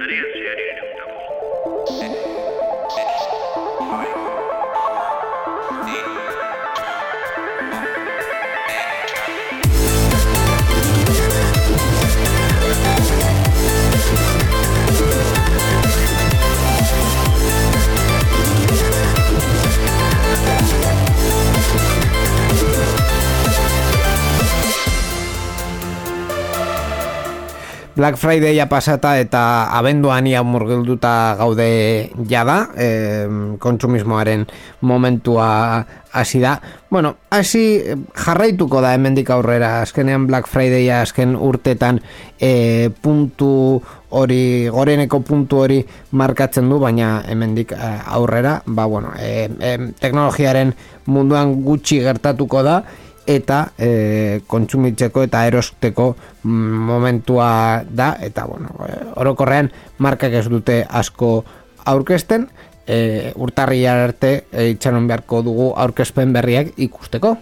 Gostaria de gerir Black Fridaya pasata eta abenduan ia murgilduta gaude jada, e, kontsumismoaren momentua hasi da. Bueno, hasi jarraituko da hemendik aurrera, azkenean Black Fridaya azken urtetan e, puntu hori, goreneko puntu hori markatzen du, baina hemendik e, aurrera, ba bueno, e, e, teknologiaren munduan gutxi gertatuko da, eta e, kontsumitzeko eta erosteko mm, momentua da eta bueno, e, orokorrean markak ez dute asko aurkezten e, urtarri arte e, itxanon beharko dugu aurkezpen berriak ikusteko.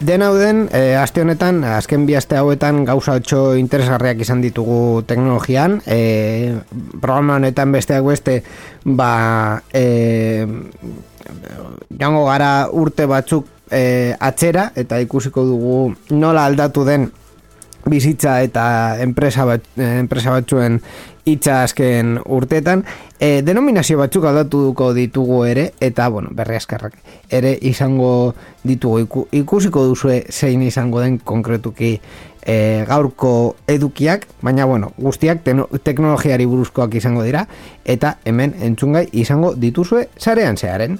Dena den, e, aste honetan, azken bi aste hauetan gauza otxo interesgarriak izan ditugu teknologian. E, programa honetan besteak beste, ba, e, jango gara urte batzuk e, atzera, eta ikusiko dugu nola aldatu den bizitza eta enpresa, bat, enpresa batzuen hitza azken urtetan e, denominazio batzuk aldatuko ditugu ere eta bueno, berri askarrak ere izango ditugu. Ikusiko duzue zein izango den konkretuki e, gaurko edukiak baina bueno, guztiak teknologiari buruzkoak izango dira eta hemen entzungai izango dituzue zarean zearen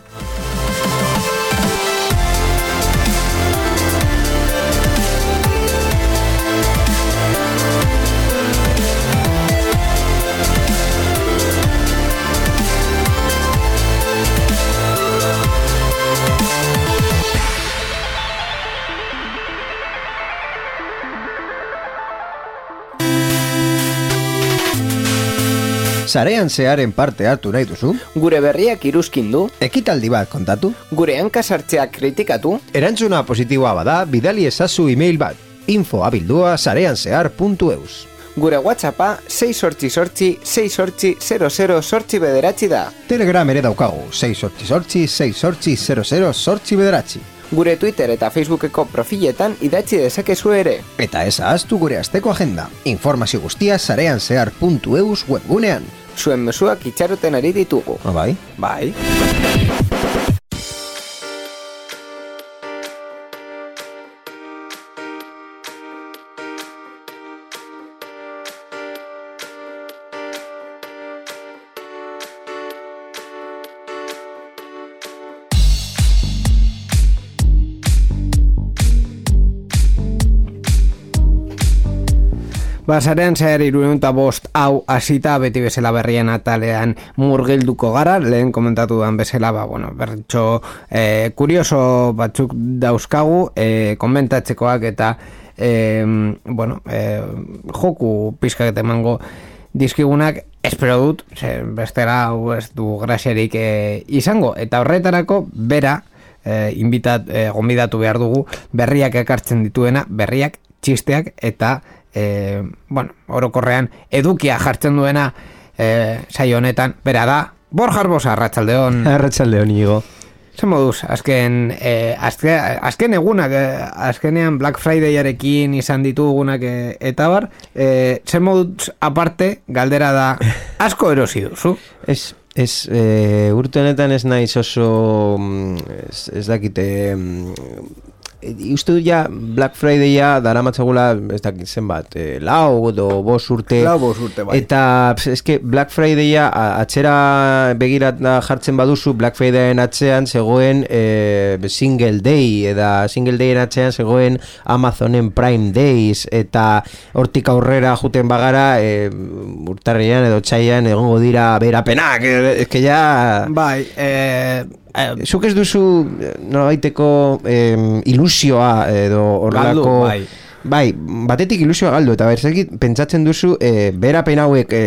Zarean zearen parte hartu nahi duzu? Gure berriak iruzkin du? Ekitaldi bat kontatu? Gure hankasartzeak kritikatu? Erantzuna positiboa bada, bidali ezazu e-mail bat. Info abildua zarean zehar.eus Gure WhatsAppa 6 sortzi sortzi 6 sortzi 00 sortzi bederatzi da. Telegram ere daukagu 6 sortzi sortzi 6 sortzi 00 sortzi bederatzi. Gure Twitter eta Facebookeko profiletan idatzi dezakezu ere. Eta ez ahaztu gure asteko agenda. Informazio guztia zarean zehar.eus webgunean zuen mesuak itxaroten ari ditugu. Ah, bai? Bai. Basarean zehar iruenta bost hau asita beti bezala berrien atalean murgilduko gara, lehen komentatu duan bezala, ba, bueno, bertxo e, kurioso batzuk dauzkagu, e, komentatzekoak eta e, bueno, e, joku pizkak emango dizkigunak espero dut, ze, bestera hau ez du grasiarik e, izango, eta horretarako bera, e, invitat, e, gombidatu behar dugu, berriak ekartzen dituena, berriak, txisteak eta e, bueno, orokorrean edukia jartzen duena e, saio honetan, bera da, Borja Arbosa, Arratxaldeon. Arratxaldeon, Igo. Zer moduz, azken, e, azken, azken egunak, azkenean Black Fridayarekin izan ditugunak e, eta bar, e, zer moduz aparte, galdera da, asko erosi duzu? Ez, ez, e, urte honetan ez naiz oso, mm, ez, ez dakite, mm, uste dut ja Black Friday ja dara matzagula ez dakit zenbat e, lau edo bos urte. Lau bos urte bai. Eta eske Black Friday ja atxera begirat jartzen baduzu Black Friday atzean zegoen e, single day eta single day atzean zegoen Amazonen Prime Days eta hortik aurrera juten bagara e, urtarrian edo txaian egongo dira berapenak eske ja bai eh Eh, zuk ez duzu eh, no baiteko eh, ilusioa edo horrelako bai. Bai, batetik ilusioa galdu eta berzekit pentsatzen duzu e, berapen hauek e,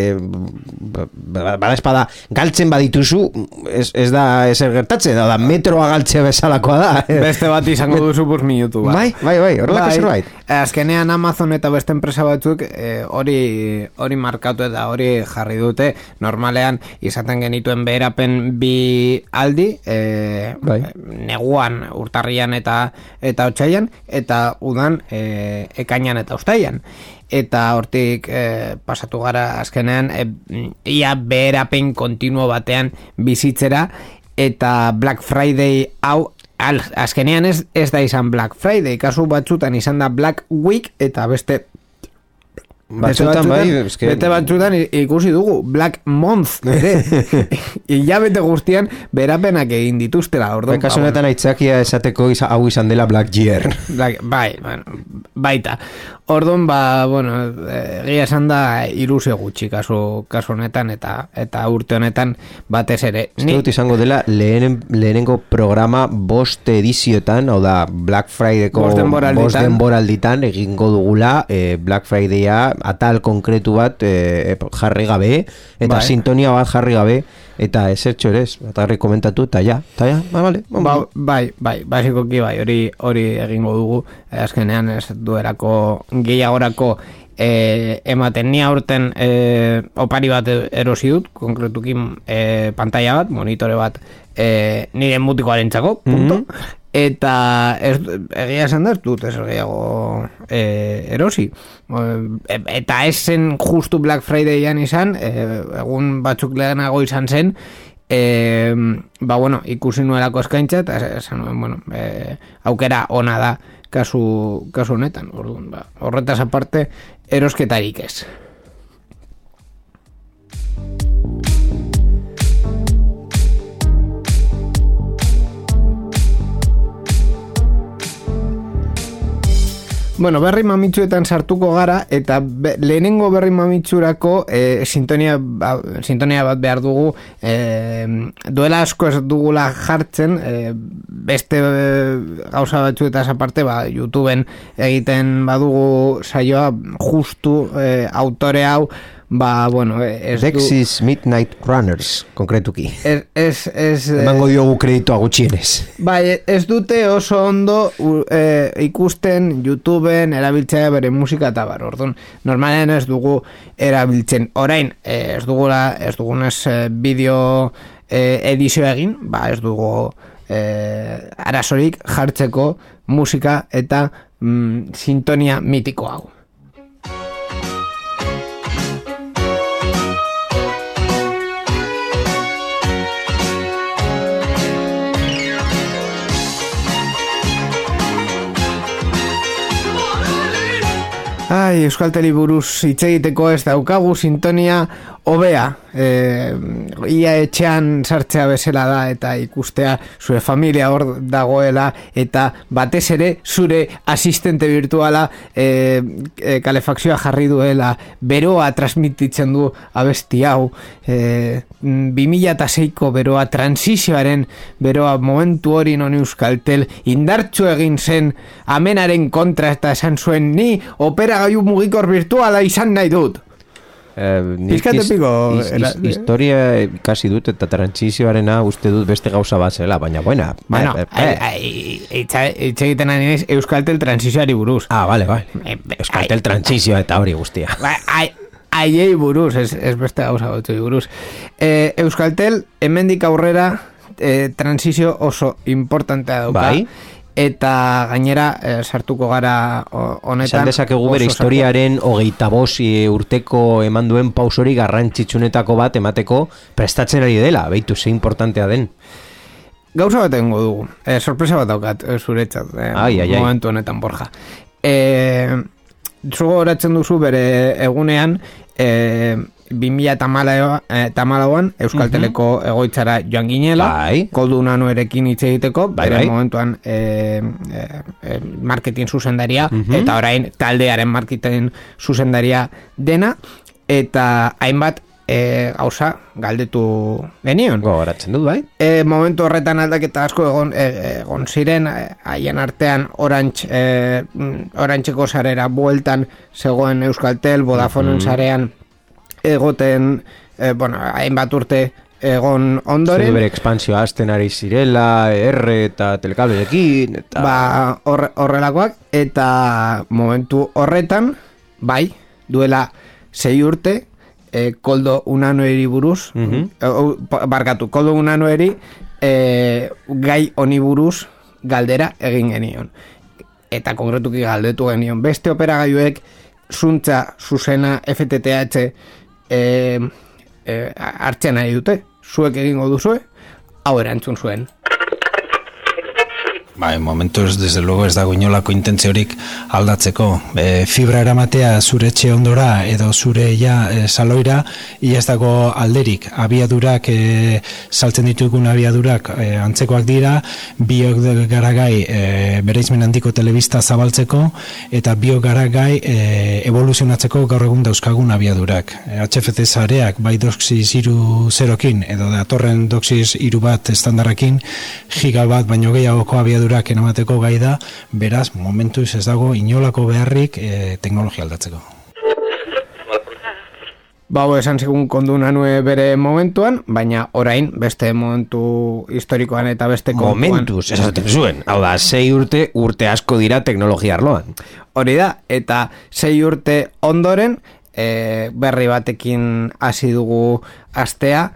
bada espada galtzen badituzu ez, ez da ezer gertatzen da, da metroa galtzea bezalakoa da Beste bat izango duzu bus minutu. Bai, bai, bai, horrelako Bai, zerbait Azkenean Amazon eta beste enpresa batzuk eh, hori hori markatu eta hori jarri dute normalean izaten genituen beherapen bi aldi eh, Bai. neguan urtarrian eta eta otsaian eta udan eh, ekainan eta ustaian eta hortik eh, pasatu gara azkenean eh, ia beherapen kontinuo batean bizitzera eta Black Friday hau azkenean ez, ez da izan Black Friday, kasu batzutan izan da Black Week eta beste Batzutan bai, eske- bete batzutan ikusi dugu Black Month ere hilabete guztian berapenak egin dituztela orduan, Bai, kasu ba, honetan aitzakia esateko iza, hau izan dela Black Year Bai, bai, bueno, baita. Orduan, ba, bueno, eh, egia esan da ilusio gutxi kasu, kasu honetan eta eta urte honetan batez ere. Uste dut izango dela lehenen, lehenengo programa bost edizioetan, hau da Black Fridayko Bost denboralditan. bost denboralditan egingo dugula eh, Black Fridaya atal konkretu bat eh, jarri gabe eta Bai. sintonia bat jarri gabe eta esertxo ere ez, batarri komentatu eta ja, eta ja, ba, vale, Ba, bai, bai, basikoki bai, hori hori egingo dugu, eh, azkenean ez duerako gehiagorako eh, ematen ni aurten eh, opari bat erosi dut, konkretuki eh, pantalla bat, monitore bat eh, nire mutikoaren txako, punto. Eta ez, egia esan da dut ez gehiago eh, erosi. Eh, eta ez zen justu Black Fridayan izan, eh, egun batzuk lehenago izan zen, e, ba bueno, ikusi nuelako eskaintza eta esan nuen, bueno, e, aukera ona da kasu, kasu honetan, orduan, ba, horretaz aparte erosketarik ez. Bueno, berri mamitsuetan sartuko gara eta be, lehenengo berri mamitzurako e, sintonia, ba, sintonia bat behar dugu e, duela asko ez dugula jartzen e, beste gauza batzuetaz aparte ba, YouTubeen egiten badugu saioa justu e, autore hau ba, bueno, ez du Dexys Midnight Runners, konkretuki. ez, ez, ez, eh, Emango diogu kreditoa gutxienez. Bai, ez dute oso ondo u- e, ikusten YouTubeen erabiltzea bere musika eta bar. Orduan, normalean ez dugu erabiltzen. Orain, eh, ez dugula ez dugunez bideo e, edizio egin, ba ez dugu e, arazorik jartzeko musika eta mm, sintonia mitiko hau. Ai, Euskalteli buruz hitz egiteko ez daukagu sintonia hobea. E, ia etxean sartzea bezala da eta ikustea zure familia hor dagoela eta batez ere zure asistente virtuala e, e, kalefakzioa jarri duela beroa transmititzen du abesti hau e, 2006ko beroa transizioaren beroa momentu hori non Euskaltel indartxu egin zen amenaren kontra eta esan zuen ni operagailu mugikor virtuala izan nahi dut Eh, nik iz- epiko, iz- iz- historia ikasi dut eta trantzizioarena uste dut beste gauza bat zela, baina buena. Bueno, eh, eh, hitza- hitz egiten ari naiz Euskaltel transizioari buruz. Ah, vale, vale. Eh, Euskaltel trantzizioa eta hori guztia. Ba, ai, aiei buruz, ez, ez beste gauza batzuei buruz. E, Euskaltel, hemendik aurrera, e, transizio oso importantea dauka. Bai. Eta gainera e, sartuko gara honetan. Esan dezakegu bere historiaren hogeita bos e, urteko eman duen pausori garrantzitsunetako bat emateko prestatzen ari dela, behitu ze importantea den. Gauza bat egingo dugu. E, sorpresa bat daukat e, zuretzat. E, Ai, ai, ai. Momentu honetan, Borja. E, zugo horatzen duzu bere egunean e, 2008an Euskalteleko egoitzara joan ginela Bai. Koldu erekin hitz egiteko Bai, bai. momentuan e, e, marketing zuzendaria eta orain taldearen marketing zuzendaria dena eta hainbat e, gauza galdetu genion. Gogoratzen dut, bai? E, momentu horretan aldaketa asko egon, e, egon ziren haien artean orantx, e, mm, orantxeko sarera bueltan zegoen Euskaltel, Vodafonen sarean egoten, e, bueno, hainbat urte egon ondoren. Zure bere ekspansioa hasten ari zirela, R eta telekableekin, eta... Ba, horre, horrelakoak, eta momentu horretan, bai, duela sei urte, e, koldo unanoeri buruz, Mhm. e, o, pa- barkatu, koldo unanoeri e, gai honi buruz galdera egin genion. Eta konkretuki galdetu genion. Beste operagailuek zuntza zuzena FTTH e, e, hartzen nahi dute. Zuek egingo duzue, hau erantzun zuen. Bai, momentuz, desde luego ez dago inolako intentziorik aldatzeko. E, fibra eramatea zure etxe ondora edo zure ja e, saloira, ia ez dago alderik. Abiadurak, e, saltzen ditugun abiadurak e, antzekoak dira, biok garagai e, bereizmen handiko telebista zabaltzeko, eta biok garagai e, evoluzionatzeko gaur egun dauzkagun abiadurak. E, HFC sareak, bai doxis iru zerokin, edo datorren doxis iru bat estandarrakin, giga bat baino gehiagoko abiadurak enamateko gai da, beraz, momentuz ez dago inolako beharrik e, teknologia aldatzeko. Ba, hau esan zigun kondu nanue bere momentuan, baina orain beste momentu historikoan eta beste kontuan. Momentuz, esaten zuen. Hau da, sei urte, urte asko dira teknologia arloan. Hori da, eta sei urte ondoren, e, berri batekin hasi dugu astea,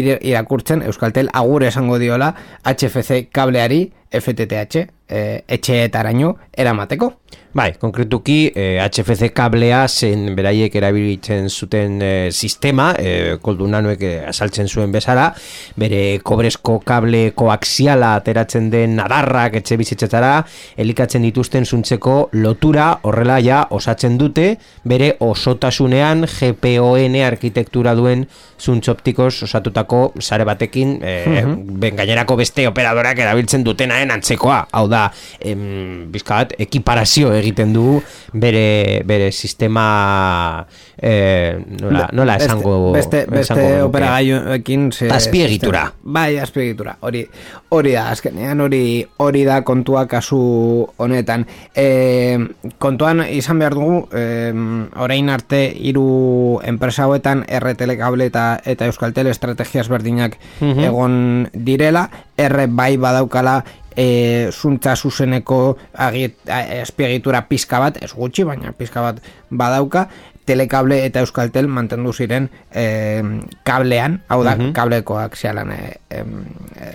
irakurtzen Euskaltel agur esango diola HFC kableari FTTH e, etxeetaraino eramateko. Bai, konkretuki eh, HFC kablea zen beraiek erabiltzen zuten eh, sistema, eh, koldu eh, asaltzen zuen bezala, bere kobrezko kable koaxiala ateratzen den nadarrak etxe bizitzetara, elikatzen dituzten zuntzeko lotura horrela ja osatzen dute, bere osotasunean GPON arkitektura duen zuntz optikos osatutako sare batekin, eh, ben gainerako beste operadorak erabiltzen dutenaen antzekoa. Hau da, em, bizka bat, ekiparazio egiten du bere, bere sistema eh, nola, nola Beste- esango beste, beste operagailuekin ze- Azpiegitura. sistema. Bai, azpiegitura. Hori hori da azkenean hori hori da kontua kasu honetan. E, kontuan izan behar dugu e, orain arte hiru enpresa hauetan R Telecable eta eta Euskaltel estrategias berdinak egon direla, R bai badaukala e, zuntza zuzeneko agiet, a- azpiegitura pizka bat, ez gutxi, baina pizka bat badauka, telekable eta euskaltel mantendu ziren e, kablean, hau da, kablekoak zialan e, em, e,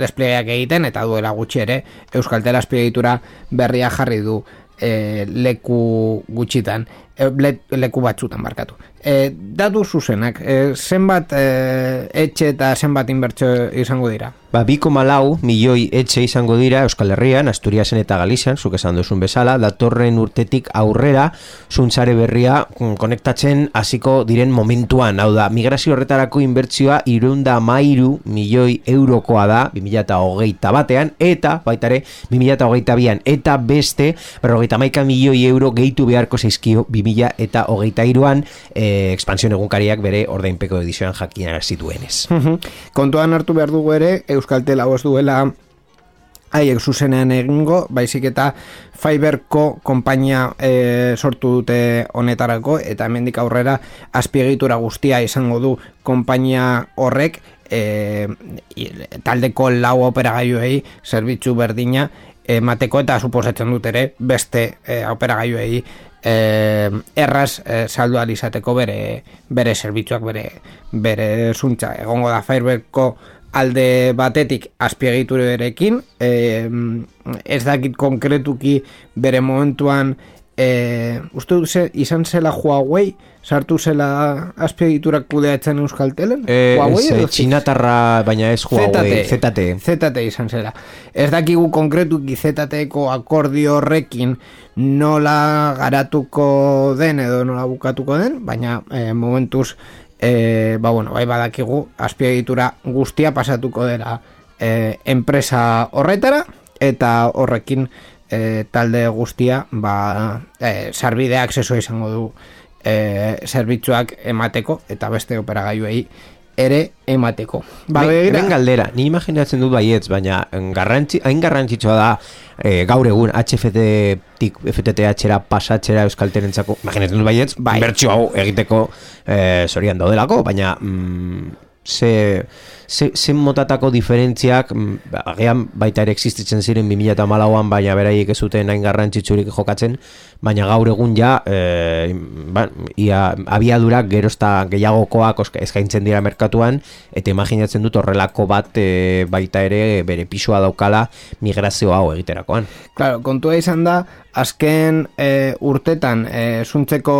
despliegeak egiten, eta duela gutxi ere, euskaltel azpiegitura berria jarri du e, leku gutxitan, le, leku batzutan barkatu. E, datu zuzenak, e, zenbat e, etxe eta zenbat inbertsio izango dira? Ba, 2,4 milioi etxe izango dira Euskal Herrian, Asturiasen eta Galizian, zuk esan duzun bezala, datorren urtetik aurrera, zuntzare berria mm, konektatzen hasiko diren momentuan. Hau da, migrazio horretarako inbertsioa irunda mairu milioi eurokoa da, 2008 batean, eta, baitare, 2008 bian, eta beste, berrogeita maika milioi euro gehitu beharko zaizkio 2000 eta hogeita iruan, eh, expansion egunkariak bere ordainpeko edizioan jakian zituenez. Kontuan hartu behar dugu ere, Euskaltel hau ez duela haiek zuzenean egingo, baizik eta Fiberko konpainia e, sortu dute honetarako, eta hemendik aurrera azpiegitura guztia izango du konpainia horrek, e, taldeko lau operagailuei zerbitzu berdina emateko eta suposatzen dut ere beste e, operagailuei e, erraz e, saldu izateko bere bere zerbitzuak bere bere zuntza. Egongo da Fiberko alde batetik azpiegiturekin e, ez dakit konkretuki bere momentuan e, uste dut ze, izan zela Huawei sartu zela azpiegiturak kudeatzen Euskaltelen Eh, Huawei ez, edo eh, txinatarra, baina ez Huawei, ZTE. ZTE izan zela. Ez dakigu konkretuki ZTeko akordio horrekin nola garatuko den edo nola bukatuko den, baina eh, momentuz eh, ba, bueno, bai badakigu azpiegitura guztia pasatuko dela eh, enpresa horretara eta horrekin eh, talde guztia ba, eh, sarbide aksesoa izango du e, zerbitzuak emateko eta beste operagailuei ere emateko. Ba, Ba, begira- hemen galdera, ni imaginatzen dut baietz, baina garrantzi, hain garrantzitsua da eh, gaur egun HFT-tik FTTH-era pasatzera euskalterentzako, imaginatzen dut baietz, Bai. bertxio hau egiteko eh, zorian daudelako, baina mm, ze, ze, ze motatako diferentziak mm, agian baita ere existitzen ziren 2008an, baina beraiek ez zuten hain garrantzitsurik jokatzen, baina gaur egun ja e, ba, ia, abiadurak gerozta gehiagokoak eskaintzen dira merkatuan eta imaginatzen dut horrelako bat e, baita ere bere pisua daukala migrazio hau egiterakoan. Claro, kontua izan da, azken e, urtetan e, zuntzeko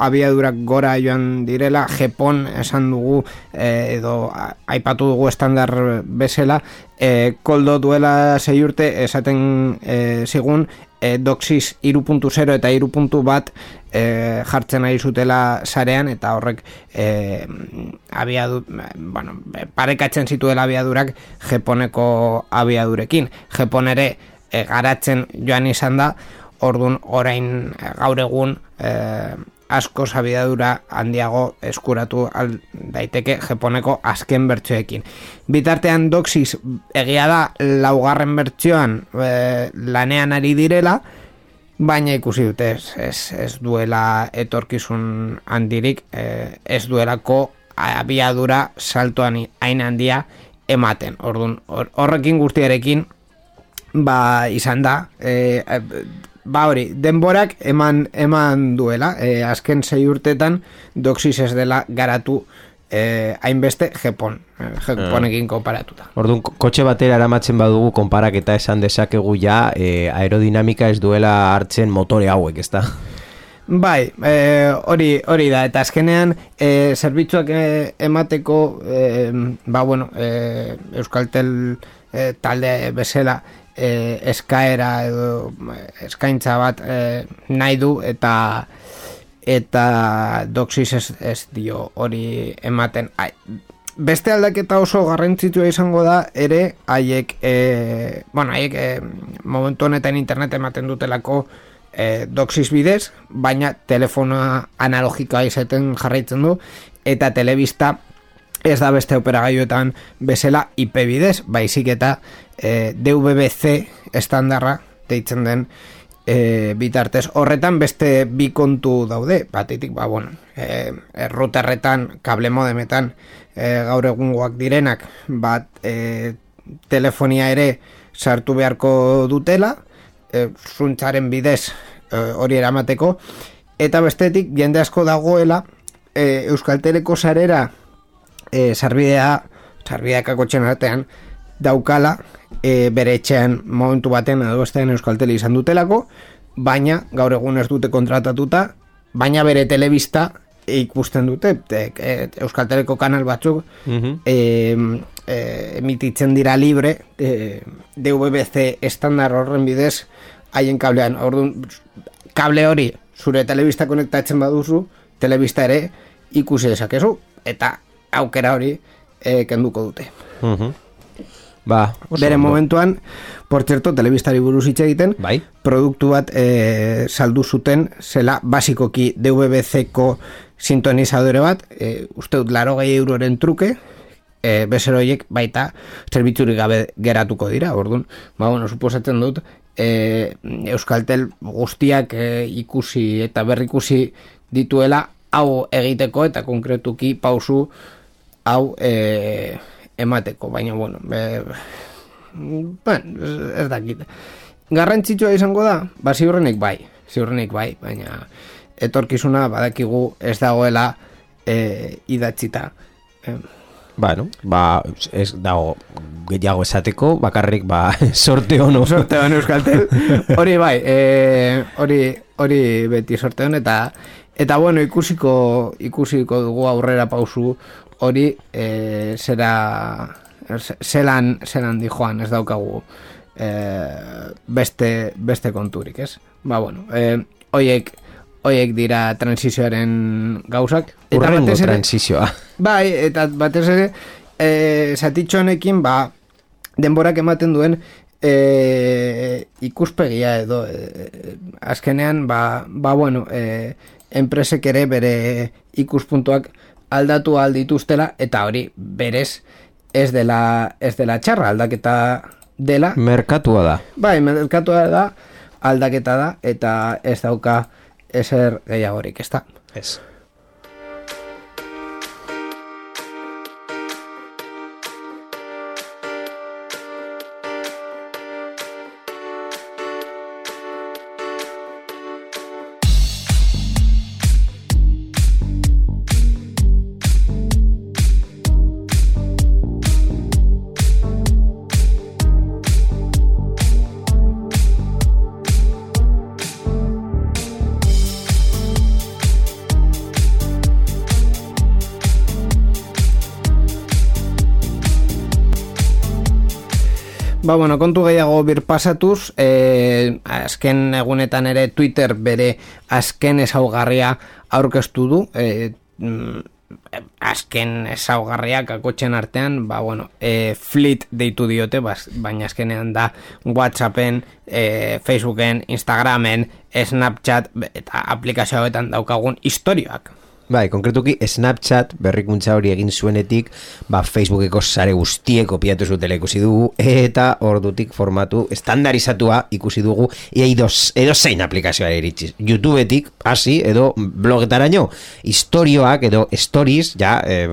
abiadurak gora joan direla, Japon esan dugu e, edo aipatu dugu estandar bezala, e, koldo duela sei urte esaten e, zigun e, doxis 3.0 eta 3.1 e, jartzen ari zutela sarean eta horrek e, abiadu, bueno, parekatzen zituela abiadurak Japoneko abiadurekin. Japon ere e, garatzen joan izan da, ordun orain e, gaur egun e, asko sabiadura handiago eskuratu al daiteke Japoneko azken bertsoekin. Bitartean doxis egia da laugarren bertsioan e, lanean ari direla, baina ikusi dute ez, ez, ez duela etorkizun handirik, e, ez duelako abiadura saltoan hain handia ematen. Ordun hor- horrekin guztiarekin ba izan da e, ba hori, denborak eman eman duela e, azken sei urtetan doxis ez dela garatu e, hainbeste Japon Japonekin konparatuta Orduan, ko- kotxe batera eramatzen badugu konparaketa esan dezakegu ja e, aerodinamika ez duela hartzen motore hauek, ezta? Bai, e, hori hori da eta azkenean e, zerbitzuak e, emateko e, ba bueno, e, Euskaltel e, talde bezala e, eskaera edo e, eskaintza bat e, nahi du eta eta doxis ez, ez dio hori ematen. Ai, beste aldaketa oso garrantzitua izango da ere haiek e, bueno, haiek e, momentu honetan internet ematen dutelako e, doxis bidez, baina telefonoa analogikoa izaten jarraitzen du eta telebista ez da beste operagailuetan bezala IP bidez, baizik eta e, DVB-C estandarra deitzen den e, bitartez. Horretan beste bi kontu daude, batetik, ba, bueno, e, e, routerretan, kable modemetan e, gaur egungoak direnak, bat e, telefonia ere sartu beharko dutela, e, zuntzaren bidez e, hori eramateko, eta bestetik jende asko dagoela e, Euskalteleko sarera e, sarbidea, sarbideak akotxen artean, daukala e, bere etxean momentu baten edo bestean izan dutelako, baina gaur egun ez dute kontratatuta, baina bere telebista ikusten dute, e, e, Euskalteleko kanal batzuk e, e, emititzen dira libre e, DVB-C estandar horren bidez haien kablean. Orduan kable hori zure telebista konektatzen baduzu telebista ere ikusi dezakezu eta aukera hori e, kenduko dute. Mhm. Ba, oso bere momentuan por cierto telebistari buruz hitz egiten Bai. produktu bat e, saldu zuten zela basikoki DVB-Cko sintonizadore bat e, uste dut laro gehi euroren truke e, bezero horiek baita zerbitzurik gabe geratuko dira orduan, ba bueno, suposatzen dut e, Euskaltel guztiak e, ikusi eta berrikusi dituela hau egiteko eta konkretuki pausu hau e, emateko, baina bueno, e, bueno, ez, dakit. Garrantzitsua izango da, ba ziurrenik bai, ziurrenik bai, baina etorkizuna badakigu ez dagoela e, idatzita. E, Bueno, ba, ez dago gehiago esateko, bakarrik ba, sorte ono. sorte hon Euskaltel. Hori bai, e, hori hori beti sorte hon eta eta bueno, ikusiko ikusiko dugu aurrera pausu hori e, zera ze- zelan zelan di joan ez daukagu e, beste beste konturik, ez? Ba bueno, e, hoiek hoiek dira transizioaren gauzak Urrengo batez ere- transizioa. Bai, eta batez ere, e, zatitxo ba, denborak ematen duen e, ikuspegia edo e, azkenean, ba, ba bueno, e, enpresek ere bere ikuspuntuak aldatu aldituztela eta hori berez ez dela, ez dela txarra aldaketa dela. Merkatua da. Bai, merkatua da, aldaketa da, eta ez dauka ezer gehiagorik, ez da. Ez. Kontu gehiago bir pasatuz, eh, azken egunetan ere Twitter bere azken ezaugarria aurkeztu du, eh, mm, azken ezaugarriak akotxen artean, ba, bueno, eh, fleet deitu diote, bas, baina azkenean da Whatsappen, eh, Facebooken, Instagramen, Snapchat eta aplikazio hauetan daukagun historioak. Bai, konkretuki Snapchat berrikuntza hori egin zuenetik, ba Facebookeko sare guztiek kopiatu zutela ikusi dugu eta ordutik formatu estandarizatua ikusi dugu ia edo zein aplikazioa iritsiz. YouTubetik hasi edo blogetaraino historioak edo stories, ja, eh,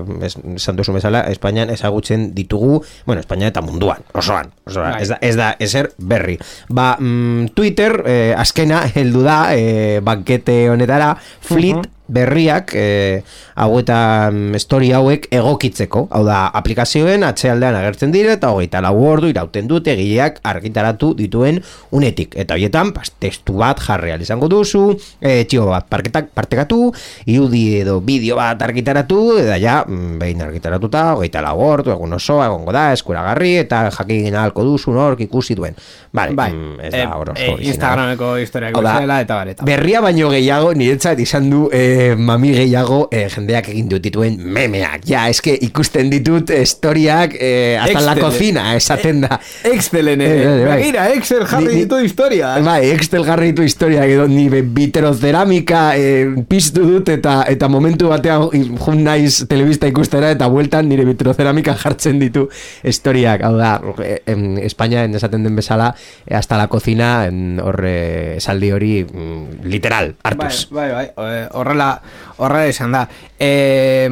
esan duzu bezala, Espainian ezagutzen ditugu, bueno, Espainia eta munduan, osoan, osoan Bai. ez, da, ez da ezer berri. Ba, mm, Twitter, eh, azkena, heldu da, eh, bankete honetara, fleet, berriak e, hauetan story hauek egokitzeko. Hau da, aplikazioen atzealdean agertzen dire eta hogeita lau ordu irauten dute egileak argitaratu dituen unetik. Eta horietan, pas, testu bat jarri izango duzu, e, txio bat parketak, partekatu, irudi edo bideo bat argitaratu, eta ja, mm, behin argitaratuta, hogeita lau ordu, egun osoa, egongo da, eskuragarri, eta jakin ahalko duzu nork ikusi duen. Vale, Bai, mm, ez eh, da, oro, eh, originala. Instagrameko historiak da, bezala eta bareta. Berria baino gehiago, niretzat izan du eh, mami gehiago eh, jendeak egin dut dituen memeak. Ja, eske ikusten ditut historiak eh, hasta la cocina, esaten da. Excelen, Eh, eh, bai. Begira, Excel jarri ditu historia. Bai, Excel jarri ditu historiak edo ni biterozeramika eh, piztu dut eta eta momentu batean jun naiz telebista ikustera eta bueltan nire biterozeramika jartzen ditu historiak. Hau da, eh, em, Espainian esaten den bezala, eh, hasta la cocina, en, horre esaldi hori mm, literal, hartuz. Bai, bai, bai, eh, horrela, horrela izan da. E,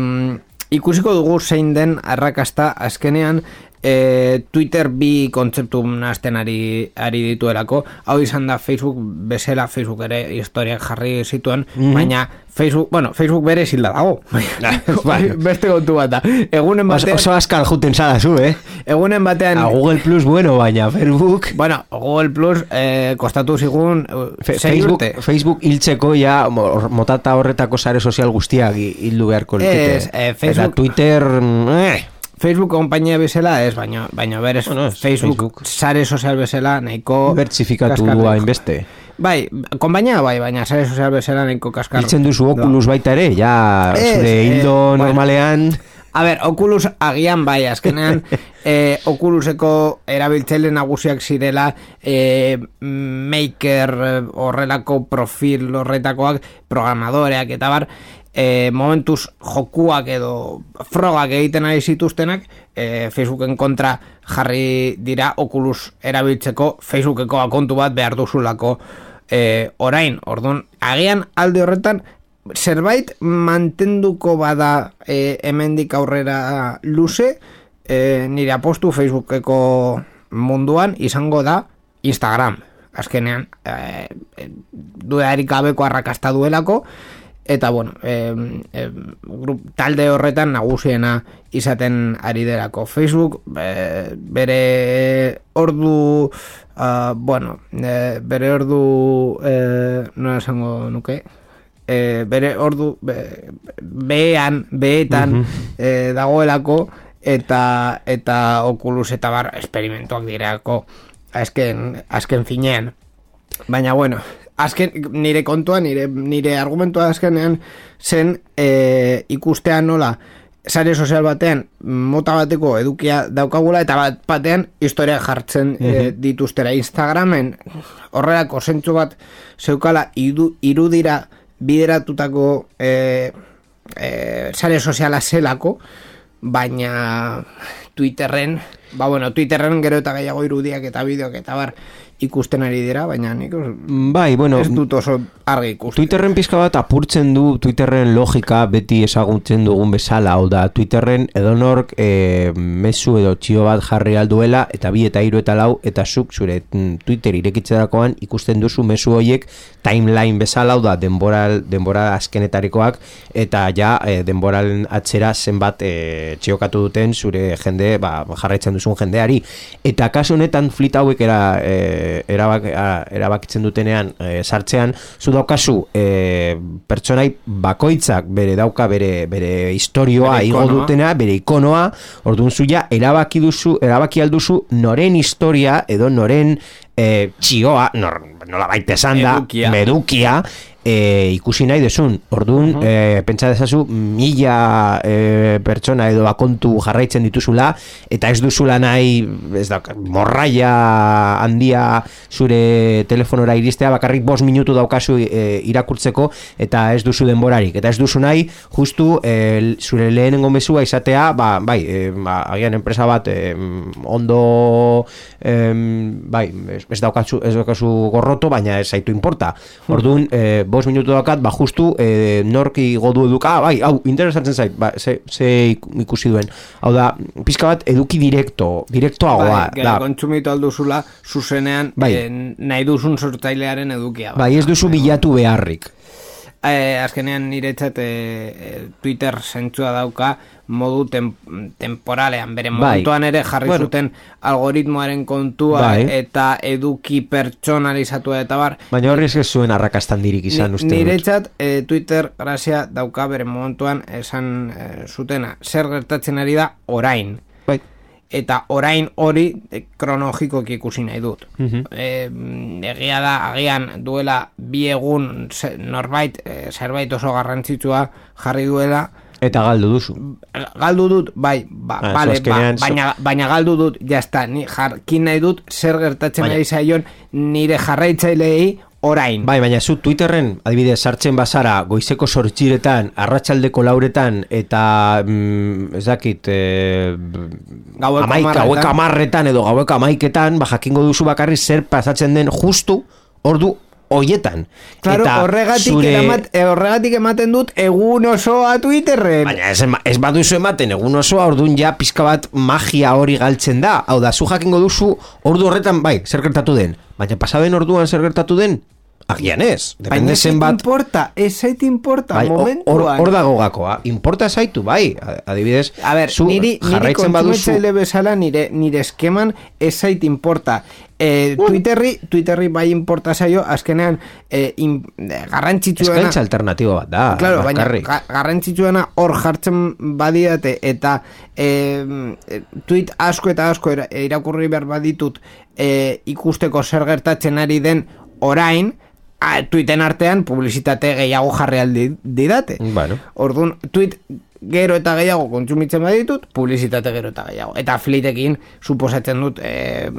ikusiko dugu zein den arrakasta azkenean e, Twitter bi kontzeptu nazten ari, ari dituelako. Hau izan da Facebook bezala, Facebook ere historiak jarri zituen, baina Facebook, bueno, Facebook bere zilda dago. bai. Beste kontu bat da. Egunen batean, oso askal juten zara zu, eh? egunen batean A Google Plus bueno, baina Facebook... Bueno, Google Plus eh, kostatu zigun eh, Fe- Facebook, urte. Facebook hiltzeko ja mo- motata horretako sare sozial guztiak hi- hildu beharko lukete. Ez, eh, Eta Facebook- Twitter... mm, Eh, Facebook konpainia bezala ez, baina, baina berez Bueno, ez, Facebook, Facebook. sare sozial bezala nahiko bertsifikatu kaskarra. hainbeste. Bai, konpainia bai, baina sare sozial bezala nahiko kaskar. Hiltzen duzu Oculus baita ere, ja Ez, zure eh, hildo bueno. normalean... A ber, Oculus agian bai, azkenean eh, Oculuseko erabiltzaile nagusiak zirela eh, maker eh, horrelako profil horretakoak programadoreak eta bar eh, momentuz jokuak edo frogak egiten ari zituztenak eh, Facebooken kontra jarri dira Oculus erabiltzeko Facebookeko akontu bat behar duzulako. Eh, orain, orduan, agian alde horretan zerbait mantenduko bada e, hemendik aurrera luze e, nire apostu Facebookeko munduan izango da Instagram. Azkenean e, e, dudarik gabeko arrakasta duelako eta bueno e, e, grup, talde horretan nagusiena izaten ari derako Facebook e, bere ordu ah, bueno e, bere ordu e, nola esango nuke? E, bere ordu be, bean, beetan e, dagoelako eta eta Oculus eta bar esperimentuak dirako azken, azken finean. Baina bueno azken nire kontua, nire, nire argumentua azkenean zen e, ikustea nola sare sozial batean mota bateko edukia daukagula eta bat batean historia jartzen e, dituztera Instagramen horrelako zentzu bat zeukala idu, irudira bideratutako e, e, sare soziala zelako, baina Twitterren, ba bueno, Twitterren gero eta gehiago irudiak eta bideoak eta bar ikusten ari dira, baina nik Bai, bueno, ez dut oso argi ikusten. Twitterren pizka bat apurtzen du Twitterren logika beti ezagutzen dugun bezala, hau da Twitterren edonork e, mezu edo txio bat jarri alduela eta bi eta hiru eta lau eta zuk zure mm, Twitter irekitzerakoan ikusten duzu mezu hoiek timeline bezala, hau da denbora, denbora azkenetarikoak eta ja e, denboralen atzera zenbat e, txiokatu duten zure jende ba, jarraitzen duzun jendeari. Eta kasu honetan flit hauek era, e, erabak, erabakitzen dutenean e, sartzean zu daukazu e, pertsonai bakoitzak bere dauka bere bere historioa igo dutena bere ikonoa orduan zu ja erabaki duzu erabaki alduzu noren historia edo noren e, txioa nor, nola baita esan da Edukia. E, ikusi nahi desun orduan e, pentsa dezazu mila e, pertsona edo akontu jarraitzen dituzula eta ez duzula nahi ez da, morraia handia zure telefonora iristea bakarrik bost minutu daukazu e, irakurtzeko eta ez duzu denborarik. Eta ez duzu nahi justu e, zure lehenengo mezua izatea ba, bai, e, ba, agian enpresa bat e, ondo em, bai, ez, ez daukazu ez daukazu gorroto baina ez zaitu importa orduan e, bost minutu daukat ba justu e, norki godu eduka ah, bai, hau, interesatzen zait ba, ze, ze ik- ikusi duen hau da, pizka bat eduki direkto direktoagoa bai, gero da, kontsumitu alduzula zuzenean Bai. eh, nahi duzun sortzailearen edukia. bai, ez duzu bilatu beharrik Eh, azkenean niretzat eh, Twitter zentzua dauka modu tem temporalean, bere Bai. momentuan ere jarri Bueno. zuten algoritmoaren kontua Bai. eta eduki pertsonalizatua eta bar. baina horri ez zuen arrakastan dirik izan uste Niretzat eh, Twitter grazia dauka bere momentuan esan eh, zutena zer gertatzen ari da orain bai, eta orain hori eh, kronologikoki ikusi nahi dut. Mhm. Eh, egia da, agian duela bi egun norbait eh, zerbait oso garrantzitsua jarri duela, eta galdu duzu galdu dut, bai, ba, Ah, vale, ba, baina, baina galdu dut, jazta, ni jarkin nahi dut zer gertatzen ari zaion nire jarraitzaileei orain. Bai, baina zu Twitterren, adibidez, sartzen bazara, goizeko sortxiretan, arratsaldeko lauretan, eta, mm, ez dakit, e, Gaueko amaik, hamarretan. gaueko amarretan edo gaueko amaiketan, ba, jakingo duzu bakarri zer pasatzen den justu ordu hoietan. Claro, Eta horregatik, zure- eramat, eh, horregatik ematen dut egun osoa Twitterren. Baina ez, ez baduzu ematen egun osoa orduan ja pizka bat magia hori galtzen da. Hau da, zu jakingo duzu ordu horretan, bai, zer gertatu den. Baina pasaden orduan zer gertatu den? Agian ez. Depende zenbat importa, ez zait importa, Bai, momentuan. hor dago gakoa. Importa zaitu, bai. Adibidez, A ber, zu niri, niri baduzu... bezala nire, nire eskeman ez zait importa. E, Twitterri, Twitterri bai importa zaio, azkenean e, in, garrantzitsuena... Eskaintza alternatibo bat da. Claro, baina ga, garrantzitsuena hor jartzen badidate eta e, tweet asko eta asko ira- irakurri behar baditut e, ikusteko zer gertatzen ari den orain, a, tweeten artean publizitate gehiago jarri aldi didate. Bueno. Orduan, tweet gero eta gehiago kontsumitzen baditut, publizitate gero eta gehiago. Eta flitekin, suposatzen dut, e,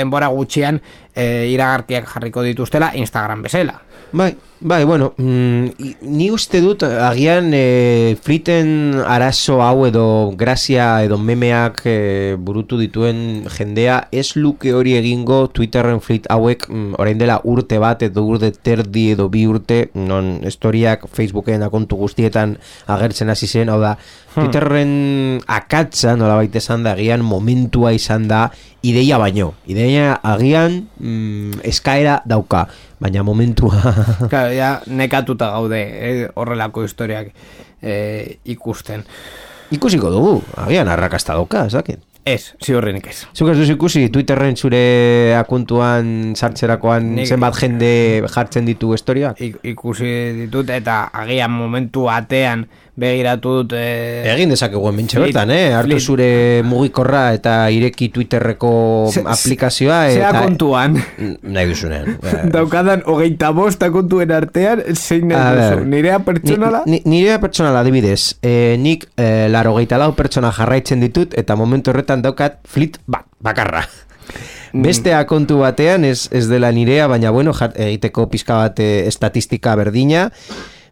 denbora gutxian e, iragarkiak jarriko dituztela Instagram bezala. Bai, bai, bueno, mm, ni uste dut agian e, fliten arazo hau edo grazia edo memeak e, burutu dituen jendea ez luke hori egingo Twitterren flit hauek mm, orain dela urte bat edo urte terdi edo bi urte non historiak Facebooken akontu guztietan agertzen hasi zen, hau da Twitterren akatza nola baita esan da agian momentua izan da ideia baino, ideia agian mm, eskaera dauka, baina momentua Claro, ja nekatuta gaude eh, horrelako historiak eh, ikusten. ikusiko dugu, agian arrakasta dauka, dakit. Ez, ziurrenik ez. Zuk ez duzu ikusi Twitterren zure akuntuan sartzerakoan Nik- zenbat jende jartzen ditu historiak? Ik, ikusi ditut eta agian momentu batean begiratu dut eh, Egin dezakegu hemen bertan, eh? Hartu flit. zure mugikorra eta ireki Twitterreko ze- aplikazioa Zea eta kontuan. N- nahi duzunean. Eh, Daukadan hogeita bosta kontuen artean, zein nahi duzu. Nirea pertsonala? Ni, ni, nirea pertsonala adibidez, e, nik e, laro lau pertsona jarraitzen ditut eta momentu horretan daukat flit bat, bakarra. Mm. Bestea kontu batean ez, ez dela nirea, baina bueno, egiteko pizka bat e, estatistika berdina,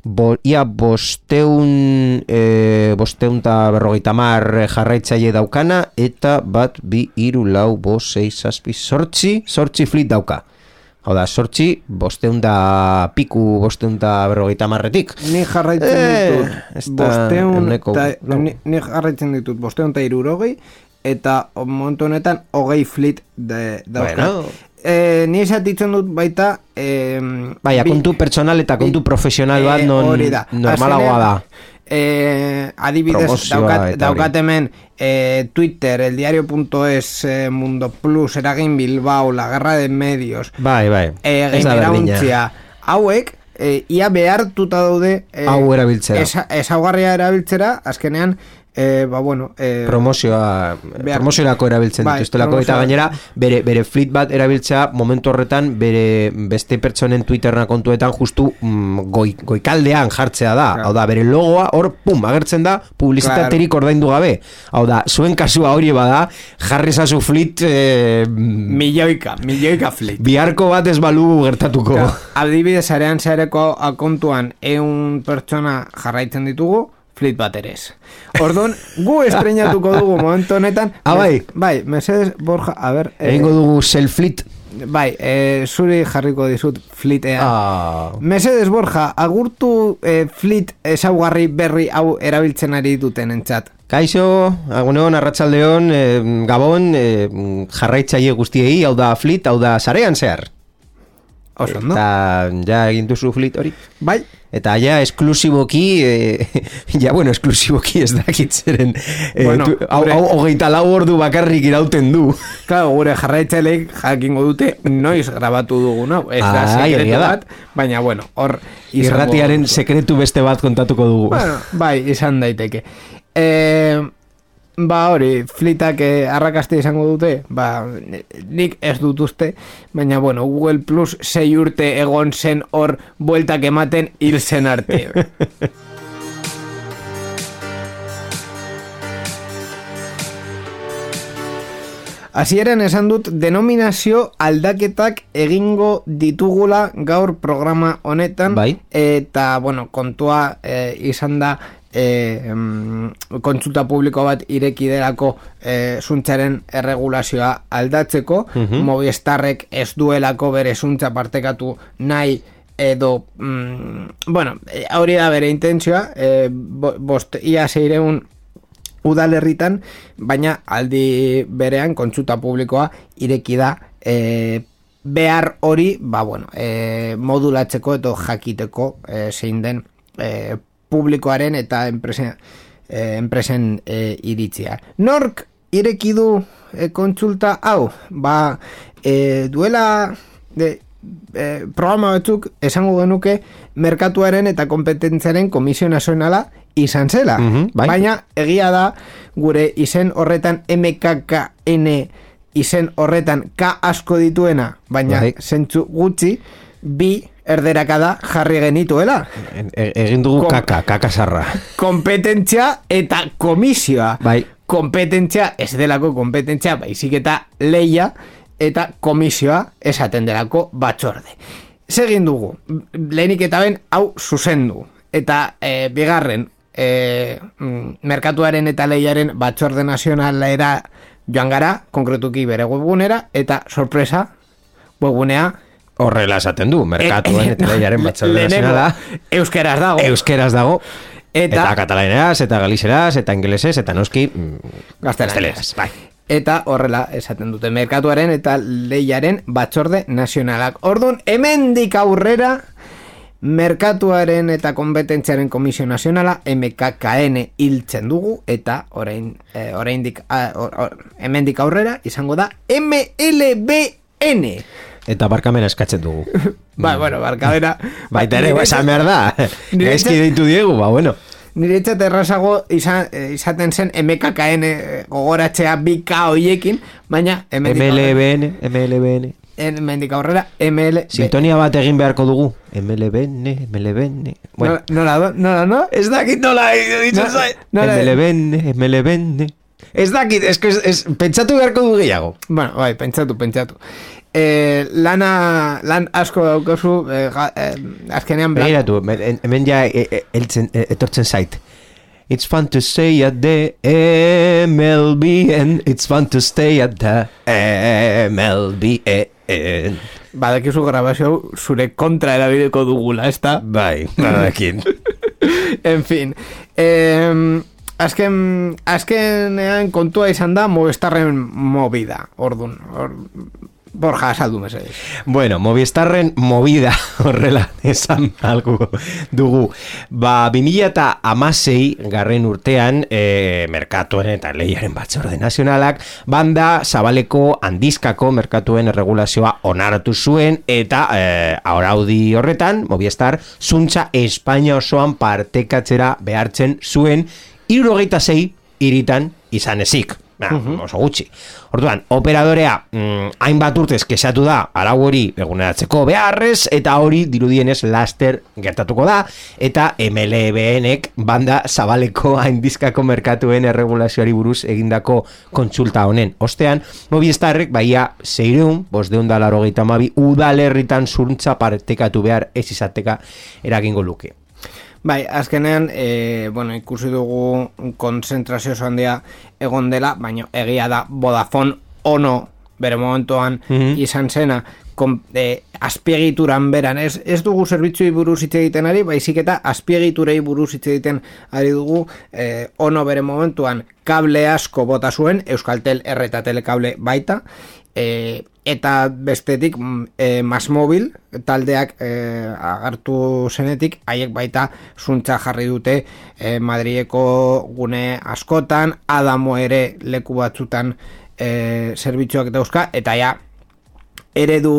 bo, ia bosteun e, bosteun eta berrogeita mar jarraitzaile daukana eta bat bi iru lau bo sei zazpi sortzi sortzi flit dauka Hau da, sortzi, bosteun da piku, bosteun da berrogeita marretik. Ni jarraitzen Eh, ditut da bosteun ta, ni, ni jarraitzen ditut bosteun eta irurogei eta momentu honetan hogei flit de, dauzkat. Bueno. Eh, ni esatitzen dut baita Baina, bi- kontu pertsonal eta kontu profesional bat eh, non hori da. normalagoa da. Eh, adibidez, daukat, daukat hemen eh, Twitter, eldiario.es, eh, Mundo Plus, Eragin Bilbao, La Guerra de Medios, Bai, bai. eh, Ez da hauek, eh, ia behartuta daude eh, Hau erabiltzera. esa- ezaugarria erabiltzera, azkenean eh, ba bueno eh, promozioa Behar- promoziorako erabiltzen Bai, dituztelako eta gainera bere, bere fleet bat erabiltzea momentu horretan bere beste pertsonen Twitterna kontuetan justu mm, goi, goikaldean jartzea da. Claro. hau da bere logoa hor pum agertzen da publizitaterik ordaindu gabe. Hau da zuen kasua hori bada jarri zazu fleet eh, milioika, milioika flit. biharko bat ez balu gertatuko. Claro, Adibidez, arean zareko akontuan eun pertsona jarraitzen ditugu, flit bat ere ez. Orduan, gu estrenatuko dugu momentu honetan. Ah, bai? Bai, Mercedes Borja, a ber... eh, egingo dugu self fleet Bai, eh, zuri jarriko dizut flitea. ah. Mercedes Borja, agurtu eh, flit ezaugarri berri hau erabiltzen ari duten entzat. Kaixo, aguneon, arratsaldeon, eh, gabon, eh, jarraitzaile guztiei, hau da flit, hau da sarean zehar. Oso, no? Eta ja egin duzu flit hori. Bai, Eta ja esklusiboki, eh, ja bueno, esklusiboki ez dakit zeren, eh, Bueno, tu- hau, gure- hau hogeita lau ordu bakarrik irauten du. Claro, gure jarraitzaileek jakingo dute noiz grabatu dugun hau. Ez da Ah, sekretu da. bat, baina bueno, hor Irratiaren sekretu beste bat kontatuko dugu. Bueno, bai, izan daiteke. Eh, ba hori, flitak eh, arrakasta izango dute, ba, nik ez dut uste, baina bueno, Google Plus sei urte egon zen hor bueltak ematen hil zen arte. Hasieran esan dut denominazio aldaketak egingo ditugula gaur programa honetan Bai. eta bueno, kontua e, izan da e, mm, kontsulta publiko bat ireki delako e, zuntzaren erregulazioa aldatzeko. Movistarrek ez duelako bere zuntza partekatu nahi edo mm, bueno, e, hori da bere intentzioa e, bo, bost, ia zeireun udalerritan, baina aldi berean kontsulta publikoa ireki da e, behar hori, ba bueno, e, modulatzeko edo jakiteko e, zein den e, publikoaren eta enpresen, e, enpresen e, iritzia. Nork ireki du e, kontsulta hau? Ba, e, duela de, e, programa batzuk esango genuke merkatuaren eta kompetentziaren komisio nazionala izan zela. Mhm, bai. Baina egia da gure izen horretan MKKN izen horretan K asko dituena, baina Bai. zentzu gutxi bi erderakada jarri genituela. E- egin dugu Kom- kaka, kakasarra. Kompetentzia eta komisioa. Bai. Kompetentzia ez delako kompetentzia, baizik eta leia eta komisioa esaten delako batzorde. Segin dugu, lehenik eta ben hau zuzendu. Eta e, bigarren, e, mm, merkatuaren eta leiaren batzorde nazionalera joan gara, konkretuki bere webgunera, eta sorpresa, webgunea Horrela esaten du, merkatuen eta lehiaren batzorde nazionala. Euskeraz dago. Euskeraz dago. Eta- Eta, katalaneraz, eta galizeraz, eta ingelesez, eta noski mm, Gaztelaniaz. bai. Eta horrela esaten dute merkatuaren eta lehiaren batzorde nazionalak. Orduan, hemendik aurrera merkatuaren eta kompetentziaren komisio nazionala MKKN hiltzen dugu eta orain eh, oraindik a- or, or, hemendik aurrera izango da MLBN. Eta barkamena eskatzen dugu. Ba, bueno, barkadera. Baita ere, Nire- esan behar da. Gaizki deitu diegu, ba, bueno. Nire etxat errazago izan, eh, izaten zen MKKN eh, gogoratzea bi K hoiekin, baina MLBN, MLBN. hemendik aurrera ML Sintonia bat egin beharko dugu. MLBN, MLBN. Bueno, Nola, nola, no? ez dakit nola No- nola- MLBN, MLBN. Ez dakit, ez, ez, ez, pentsatu beharko du gehiago. Bueno, bai, pentsatu, pentsatu. E, lana, lan asko daukazu, e, ga, e, azkenean bla- Begiratu, hemen ja e, e, eltzen, e, etortzen zait. It's fun to stay at the MLB and it's fun to stay at the MLB badakizu grabazio zure kontra erabiliko dugula, ez da? Bai, badakin. en fin. Eh, azken, azkenean kontua izan da Movistarren movida, ordun. Or, Borja, azaldu mesedez. Bueno, Movistarren movida horrela esan algo dugu. Ba, 2000 eta amasei garren urtean, e, merkatuen eta lehiaren batzorde nazionalak, banda zabaleko handizkako merkatuen erregulazioa onartu zuen, eta e, araudi horretan, Movistar, zuntza Espainia osoan partekatzera behartzen zuen, irurogeita zei iritan izan ezik. Ba, oso gutxi. Orduan, operadorea mm, hainbat urtez kesatu da arau hori eguneratzeko beharrez eta hori dirudienez laster gertatuko da eta MLBNek banda zabaleko haindizkako merkatuen erregulazioari buruz egindako kontsulta honen. Ostean, Movistarrek baia zeireun, bosdeun da laro udalerritan zuntza partekatu behar ez izateka eragingo luke. Bai, azkenean, e, bueno, ikusi dugu konzentrazio handia egon dela, baina egia da Vodafone ono bere momentuan Mhm. izan zena kon, e, azpiegituran beran, ez, ez dugu zerbitzuei buruz hitz egiten ari, baizik eta azpiegiturei buruz hitz egiten ari dugu e, ono bere momentuan kable asko bota zuen, Euskaltel R eta Telekable baita, e, eta bestetik mm, e, Masmobil taldeak e, agartu zenetik haiek baita zuntza jarri dute e, Madrieko gune askotan Adamo ere leku batzutan e, zerbitzuak dauzka eta ja eredu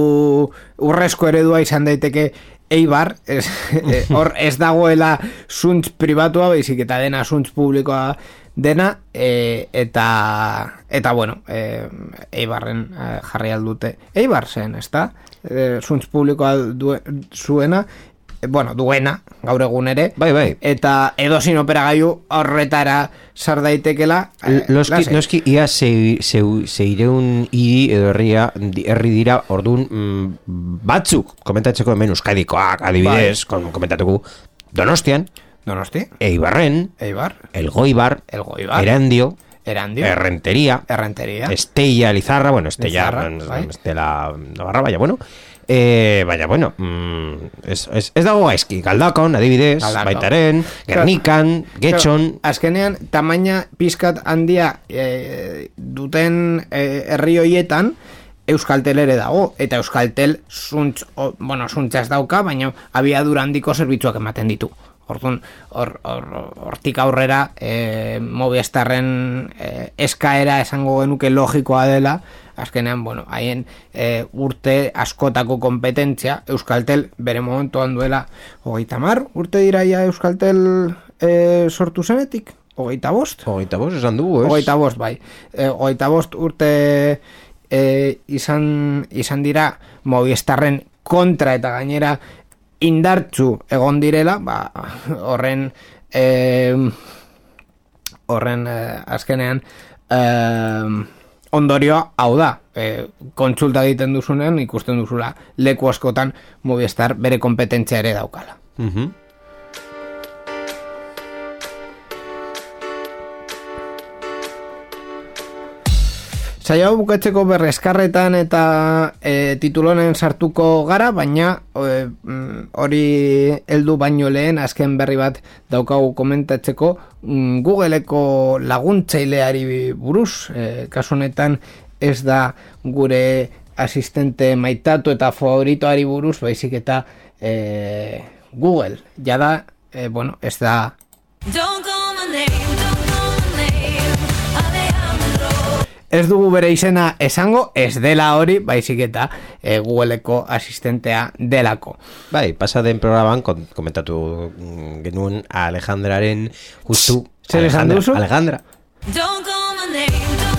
urrezko eredua izan daiteke Eibar, ez, e, hor ez dagoela zuntz pribatua, baizik eta dena zuntz publikoa dena, e, eta, eta bueno, e, Eibarren e, jarri aldute. Eibar zen, ez da? E, zuntz publikoa due, zuena, e, bueno, duena, gaur egun ere, Bai, bai. eta edozin operagailu horretara sar daitekela. e, Noski, lasai. noski ia zei- zeu- zeireun hiri edo herria, herri dira ordun mm, batzuk komentatzeko hemen Euskadikoak adibidez, kom- komentatuko Donostian, Donosti, Eibarren, Eibar, Elgoibar, Elgoibar. Erandio, Erandio, Errentería, Errenteria. Estella, Lizarra, bueno, Estella, Lizarra, bai. Estela Navarra, baina bueno, eh, baina bueno, mm, ez, ez, ez dago gaizki, Galdakon, adibidez, Galdakao. Baitaren, Gernikan, Getxon, azkenean, tamaina pizkat handia e, duten e, herri hoietan, Euskaltel ere dago, eta Euskaltel zuntz, o, bueno, zuntza ez dauka, baina abiadura handiko zerbitzuak ematen ditu. Orduan, hor, hor, hortik aurrera, e, Movistarren e, eskaera esango genuke logikoa dela, azkenean, bueno, haien e, urte askotako kompetentzia, Euskaltel bere momentuan duela hogeita mar, urte dira ja Euskaltel e, sortu zenetik, hogeita bost? hogeita bost, esan dugu, ez? Hogeita bost, bai. E, hogeita bost urte e, izan, izan dira Movistarren kontra eta gainera indartzu egon direla, ba, horren e, horren e, azkenean e, ondorioa hau da e, kontsulta egiten duzunean ikusten duzula leku askotan Movistar bere kompetentzia ere daukala. Mhm. Saio bukatzeko berreskarretan eta e, titulonen sartuko gara, baina e, mm, hori heldu baino lehen azken berri bat daukagu komentatzeko mm, Googleeko laguntzaileari buruz, e, kasu honetan ez da gure asistente maitatu eta favoritoari buruz, baizik eta e, Google, jada, e, bueno, ez da Don't call my name, don't Ez dugu bere izena esango, ez dela hori, baizik eta e, Googleeko asistentea delako. Bai, pasa den programan komentatu mm, genuen Alejandraren justu Zer Alejandra-? Alejandra. Don't call my name, don't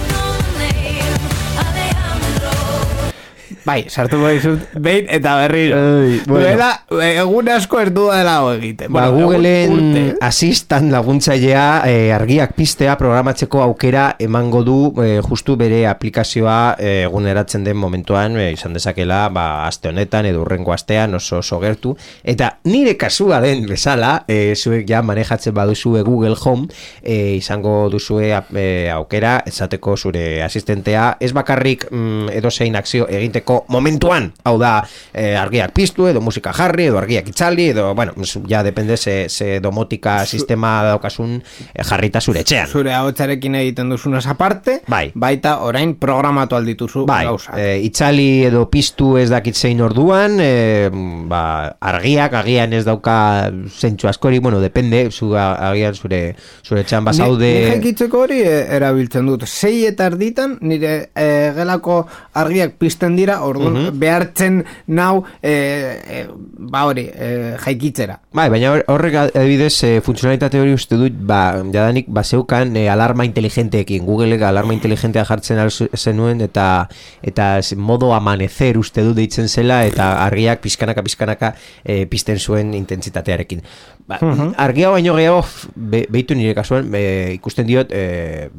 Bai, sartuko dizut, behin eta berriro. Ei, bueno. Duela, egun asko ez dela egiten. Ba, Bueno, Googleen asistan laguntzailea eh, argiak pistea programatzeko aukera emango du eh, justu bere aplikazioa eh, eguneratzen den momentuan eh, izan dezakela ba, aste honetan edo urrengo astean oso oso gertu eta nire kasua den bezala eh, zuek ja manejatzen baduzue Google Home eh, izango duzue eh, aukera esateko zure asistentea ez bakarrik mm, edozein akzio egiteko momentuan hau da eh, argiak piztu edo musika jarri edo argiak itzali edo bueno ja depende ze, ze domotika sistema daukasun eh, jarrita zure etxean Zure ahotsarekin egiten duzunaz aparte, Bai. baita orain programatu aldituzu Bai, gauzak. e, itzali edo piztu ez dakit zein orduan, e, ba, argiak, agian ez dauka zentsu askori, bueno, depende, zu agian zure, zure txan bazaude... Ni, jaikitzeko hori e, erabiltzen dut. Sei eta erditan nire e, gelako argiak pizten dira, orduan Mhm. behartzen nau e, e, ba hori, e, jaikitzera. Bai, baina hor- horrek adibidez e, funtzionalitate hori uste dut, ba, jadanik baseukan e, alarma inteligenteekin, Googleek alarma inteligentea jartzen zenuen eta eta modo amanecer uste dut deitzen zela eta argiak pizkanaka pizkanaka e, pizten zuen intentsitatearekin. Ba, Argia baino gehiago be, behitu nire kasuan e, ikusten diot e,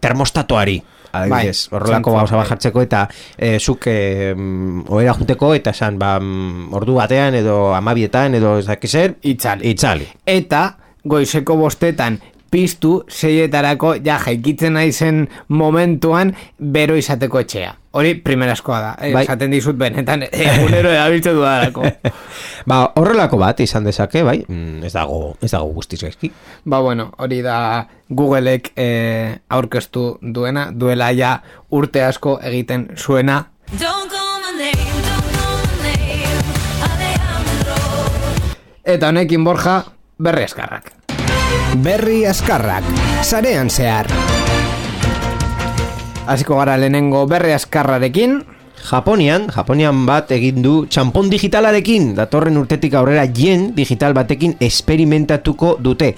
termostatoari adibidez, Bai, horrelako gauza bai. bajartzeko eta e, zuk e, mm, ohera juteko eta esan ba, mm, ordu batean edo amabietan edo ez dakiz zer Itzali. Itzali. Eta goizeko bostetan piztu seietarako ja jaikitzen naizen momentuan bero izateko etxea. Hori primerazkoa da. Eh, Bai. Esaten dizut benetan egunero erabiltzen dudalako. Ba, horrelako bat izan dezake, bai, mm, ez dago, ez dago guztiz gaizki. Ba bueno, hori da Googleek eh, aurkeztu duena, duela ja urte asko egiten zuena. Don't Alejandro. Eta honekin Borja, berri eskarrak. Berri askarrak, sarean zehar. Hasiko gara lehenengo berri askarrarekin, Japonian, Japonian bat egin du txampon digitalarekin, datorren urtetik aurrera jen digital batekin esperimentatuko dute.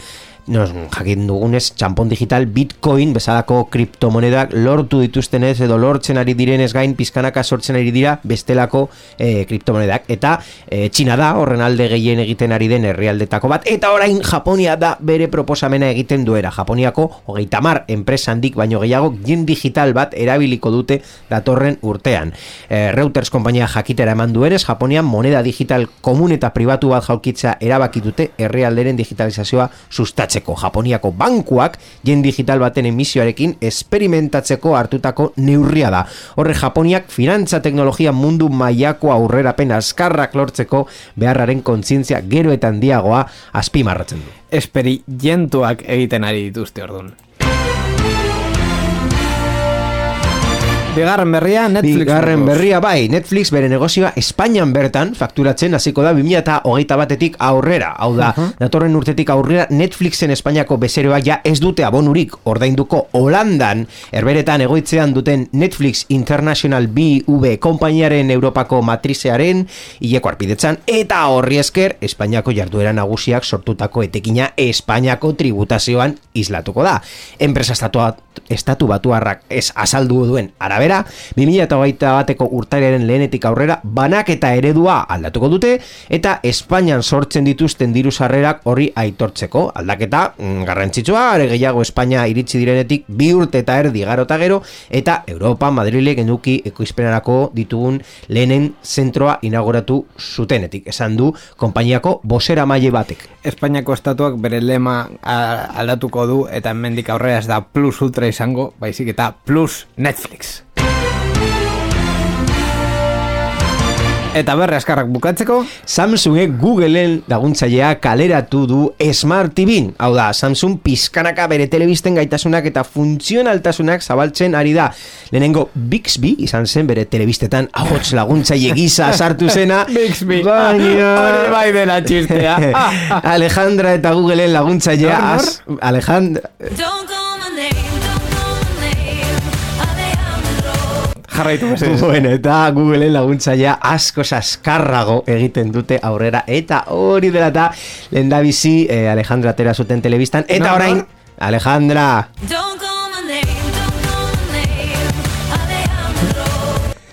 Nos, jakin dugunez, txampon digital bitcoin bezalako kriptomonedak lortu dituztenez edo lortzen ari direnez gain pizkanaka sortzen ari dira bestelako e, kriptomonedak. Eta e, Txina da horren alde gehien egiten ari den herrialdetako bat. Eta orain Japonia da bere proposamena egiten duera. Japoniako hogeita mar enpresa handik baino gehiago jen digital bat erabiliko dute datorren urtean. E, Reuters konpainia jakitera eman duenez, Japonian moneda digital komun eta pribatu bat jaukitza erabaki dute herrialderen digitalizazioa sustatzeko. Japoniako bankuak jen digital baten emisioarekin esperimentatzeko hartutako neurria da. Horre Japoniak finantza teknologia mundu mailako aurrerapen askarrak lortzeko beharraren kontzientzia gero eta handiagoa azpimarratzen du. esperientuak egiten ari dituzte ordun. Bigarren berria Netflix. Bigarren berria bai, Netflix bere negozioa Espainian bertan fakturatzen hasiko da 2008 batetik aurrera. Hau da, datorren urtetik aurrera Netflixen Espainiako bezeroak ja ez dute abonurik ordainduko Holandan, erberetan egoitzean duten Netflix International BV konpainiaren Europako matrizearen hileko arpidetzan eta horri esker Espainiako jarduera nagusiak sortutako etekina Espainiako tributazioan islatuko da. Enpresa estatua, estatu batuarrak ez azaldu duen arabera, 2008 bateko urtailaren lehenetik aurrera banak eta eredua aldatuko dute eta Espainian sortzen dituzten diru sarrerak horri aitortzeko. Aldaketa mm, garrantzitsua are gehiago Espainia iritsi direnetik bi urte eta erdi garota gero eta Europa Madrilek eduki ekoizpenarako ditugun lehenen zentroa inauguratu zutenetik. Esan du konpainiako bosera maile batek. Espainiako estatuak bere lema aldatuko du eta hemendik aurrera ez da plus ultra izango, baizik eta plus Netflix. Eta berre askarrak bukatzeko, Samsungek Googleen laguntzailea kaleratu du Smart TV. Hau da, Samsung pizkanaka bere telebisten gaitasunak eta funtzionaltasunak zabaltzen ari da. Lehenengo Bixby izan zen bere telebistetan ahots laguntzaile gisa sartu zena. Bixby. Baina... Bai dela txistea. Alejandra eta Googleen laguntzailea. Alejandra... Jarraitu mesedez. Bueno, eta Googleen laguntzailea asko askarrago egiten dute aurrera eta hori dela eta lehendabizi eh, Alejandra atera zuten telebistan eta Nor, orain nor? Alejandra Don't call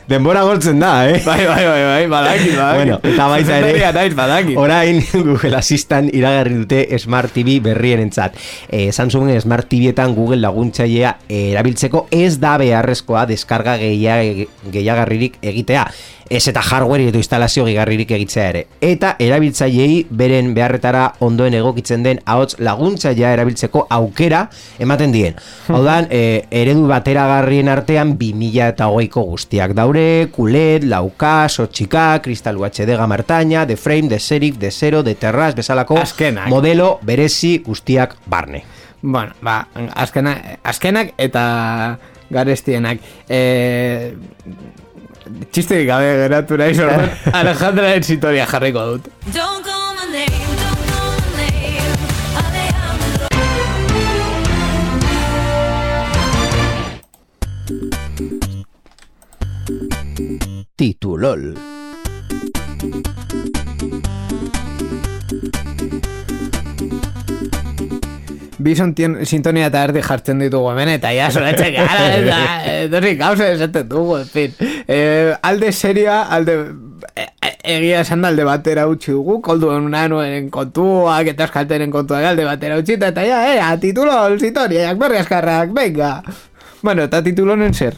Denbora gortzen da, eh? Bai, bai, bai, bai, badakit, badakit. Bueno, eta baita ere, badakit. orain Google Assistant iragarri dute Smart TV berrien entzat. E, Samsungen Smart TVetan Google laguntzailea erabiltzeko ez da beharrezkoa deskarga gehia- gehiagarririk egitea. Ez eta hardware edo instalazio gigarririk egitzea ere. Eta erabiltzaileei beren beharretara ondoen egokitzen den ahots laguntzailea erabiltzeko aukera ematen dien. Hau da, e, eredu bateragarrien artean 2000 eta hogeiko guztiak daure, QLED, lauka, sotxika, kristal UHD gamartaina, de frame, de serif, de zero, de terraz, bezalako Azkenak. modelo berezi guztiak barne. Bueno, ba, azkena, azkenak eta garestienak. E, txisterik gabe geratu nahi Alejandra zitoria jarriko dut. Don't call my name, Titulol. Bi sontion- sintonia eta erdi jartzen ditugu hemen, eta ja soratzen gara, eta etorri gauza esaten dugu, en fin. Eh, alde serioa, alde eh, eh, egia esan alde batera utzi dugu, koldu nanuen kontuak, eta eskalteren kontuak alde batera utzi, eta ja, eh, a titulo, sintonia, berri askarrak, venga. Bueno, eta titulonen zer?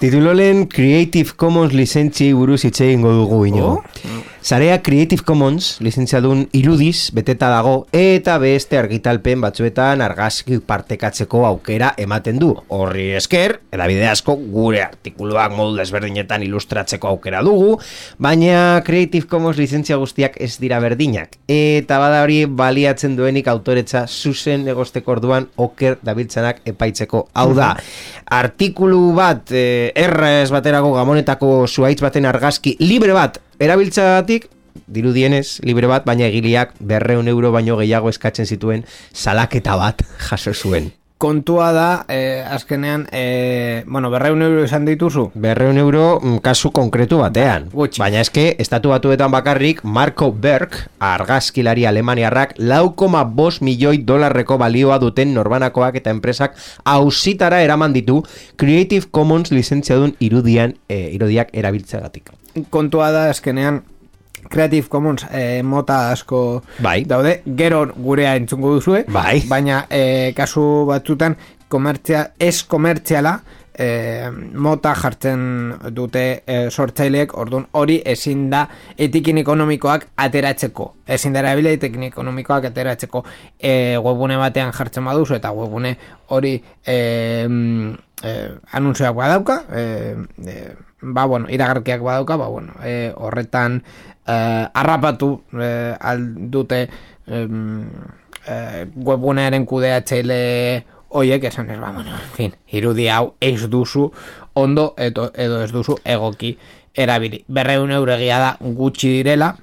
Titulolen Creative Commons lizentziei buruz hitz egingo dugu ino. Oh. Sarea Creative Commons lizentziadun irudiz beteta dago eta beste argitalpen batzuetan argazki partekatzeko aukera ematen du. Horri esker, edabide asko gure artikuluak modu desberdinetan ilustratzeko aukera dugu, baina Creative Commons lizentzia guztiak ez dira berdinak. Eta bada hori baliatzen duenik autoretza zuzen egosteko orduan oker dabiltzanak epaitzeko. Hau da, artikulu bat eh, errez baterako gamonetako zuaitz baten argazki libre bat erabiltzagatik dirudienez libre bat, baina egiliak berreun euro baino gehiago eskatzen zituen salaketa bat jaso zuen. Kontua da, eh, azkenean, eh, bueno, berreun euro izan dituzu? Berreun euro mm, kasu konkretu batean. gutxi. Baina eske, estatu batuetan bakarrik, Marco Berg, argazkilari alemaniarrak, lau koma bost milioi dolarreko balioa duten norbanakoak eta enpresak hausitara eraman ditu Creative Commons lizentziadun irudian, eh, irudiak erabiltzeagatik. Kontua da azkenean Creative Commons eh, mota asko Bai. daude, gero gurea entzungo duzue, Bai. baina eh, kasu batzutan komertzia, ez komertziala eh, mota jartzen dute eh, sortzaileek, orduan hori ezin da etikin ekonomikoak ateratzeko. Ezin da erabile etikin ekonomikoak ateratzeko eh, webune batean jartzen baduzu eta webune hori eh, mm, eh, anuntzoak badauka, eh, eh, ba, bueno, iragarkiak badauka, ba, bueno, eh, horretan eh, harrapatu eh, aldute em, eh, webgunearen kudeatzaile oiek esan ez, ba, bueno, en fin, irudi hau ez duzu ondo edo, edo ez duzu egoki erabili. Berreun euro egia da gutxi direla,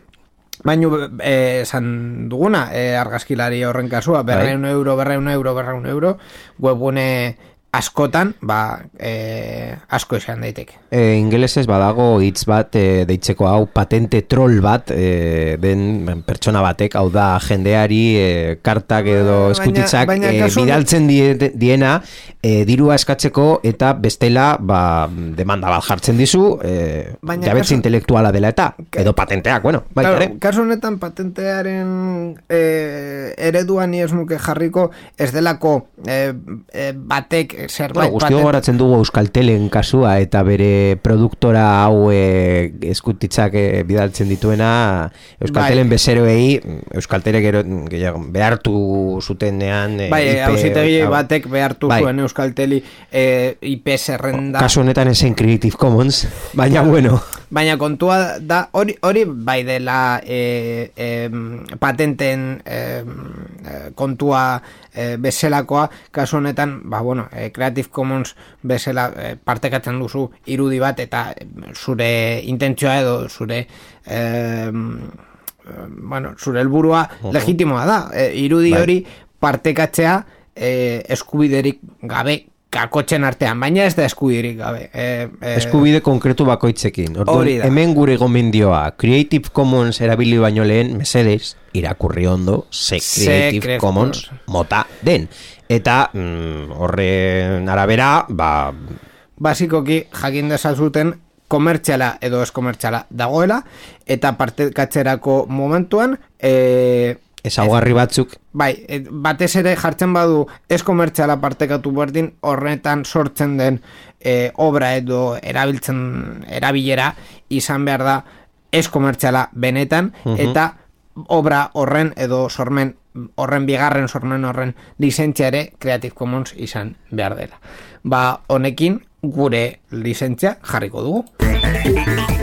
Baina eh, esan duguna, eh, argazkilari horren kasua, berreun euro, berreun euro, berreun euro, webgune askotan, ba, eh, asko esan daiteke. E, ingelesez badago hitz bat e, deitzeko hau patente troll bat e, den pertsona batek, hau da jendeari e, kartak edo Baina- eskutitzak baina e, kasu- bidaltzen die, diena e, dirua eskatzeko eta bestela ba, demanda bat jartzen dizu e, Baina jabetze kasu- intelektuala dela eta edo patenteak, bueno, bai, Claro, kasu honetan patentearen eh, ereduan ni ez nuke jarriko ez delako eh, eh, batek zerbait Bueno, guztio goratzen dugu Euskaltelen kasua eta bere produktora hau e, eskutitzak e, bidaltzen dituena Euskaltelen Bai. bezeroei Euskaltele gero gehiago, behartu zutenean e, Bai, hausitegi hau. batek behartu Bai. zuen Euskalteli eh, IP zerrenda. Kasu honetan esen Creative Commons, baina bueno, Baina kontua da hori hori bai dela eh, em, patenten em, eh, kontua eh, bezelakoa kasu honetan ba bueno eh, Creative Commons bezala eh, partekatzen duzu irudi bat eta zure intentzioa edo zure eh, bueno, zure helburua legitimoa da. Eh, irudi Bai. hori partekatzea eh, eskubiderik gabe kakotzen artean, baina ez da eskubiderik gabe. Eh, eh, eskubide konkretu bakoitzekin. Orduan, hemen gure gomendioa Creative Commons erabili baino lehen, mesedez, irakurri ondo ze Creative Creative Commons mota den. Eta mm, horren arabera, ba, basikoki jakin dezazuten komertziala edo ez komertziala dagoela, eta partekatzerako momentuan, e, Ezaugarri batzuk Bai, et, batez ere jartzen badu ez komertziala partekatu berdin horretan sortzen den e, obra edo erabiltzen erabilera izan behar da ez komertziala benetan eta obra horren edo sormen horren bigarren sormen horren lizentzia ere Creative Commons izan behar dela. Ba, honekin gure lizentzia jarriko dugu.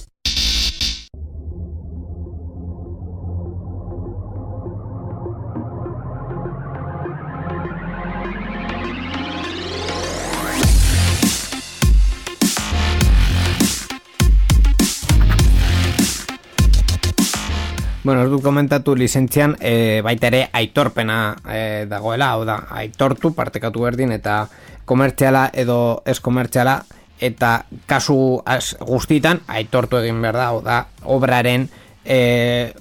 Bueno, ez dut komentatu lizentzian e, baita ere aitorpena e, dagoela, hau da, aitortu partekatu berdin eta komertziala edo ez komertziala eta kasu az, guztitan aitortu egin behar da, hau da, obraren e,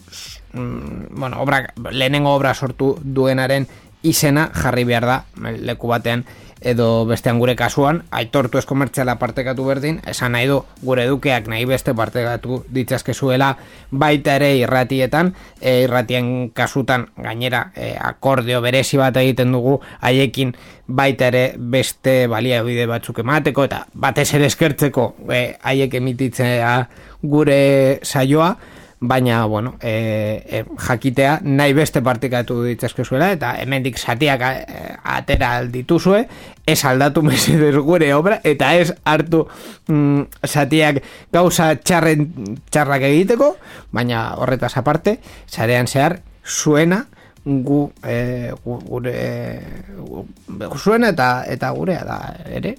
bueno, obra, lehenengo obra sortu duenaren izena jarri behar da leku batean edo bestean gure kasuan, aitortu ez komertziala partekatu berdin, esan nahi du gure edukeak nahi beste partekatu ditzazkezuela baita ere irratietan, e, irratien kasutan gainera e, akordeo berezi bat egiten dugu haiekin baita ere beste baliabide batzuk emateko eta batez ere eskertzeko e, haiek emititzea gure saioa, baina, bueno, e, e, jakitea nahi beste partikatu ditzazkezuela eta hemendik satiak e, atera dituzue, ez aldatu mesedez gure obra eta ez hartu mm, satiak gauza txarren txarrak egiteko, baina horretaz aparte, sarean zehar zuena gu, e, gu gure gu, zuena eta eta gurea da ere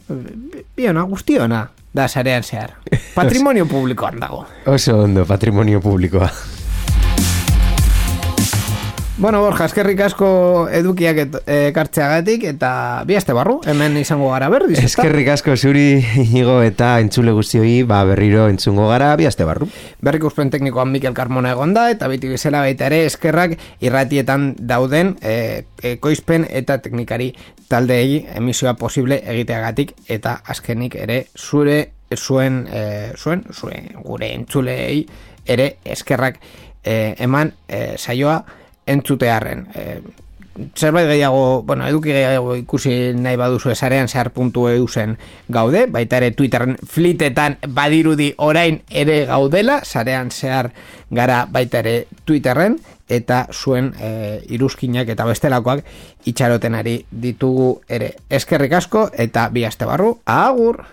biona guztiona da sarean zehar. Patrimonio publikoan dago. Oso ondo, patrimonio publikoa Bueno, Borja, eskerrik asko edukiak et, ekartzeagatik eta bi aste barru, hemen izango gara berriz, ezta? Eskerrik asko zuri igo eta entzule guztioi ba berriro entzungo gara bi aste barru Berrikuspen teknikoan Mikel Carmona egon da, eta beti bezala baita ere eskerrak irratietan dauden e, ekoizpen eta teknikari taldeei emisioa posible egiteagatik, eta azkenik ere zure, zuen, e, zuen, zuen, gure entzuleei ere eskerrak e, eman e, saioa entzutearren. E, zerbait gehiago, bueno, eduki gehiago ikusi nahi baduzu esarean zehar gaude, baita ere Twitteren flitetan badirudi orain ere gaudela, sarean zehar gara baita ere Twitterren, eta zuen e, iruzkinak eta bestelakoak itxarotenari ditugu ere eskerrik asko, eta bi aste barru, agur!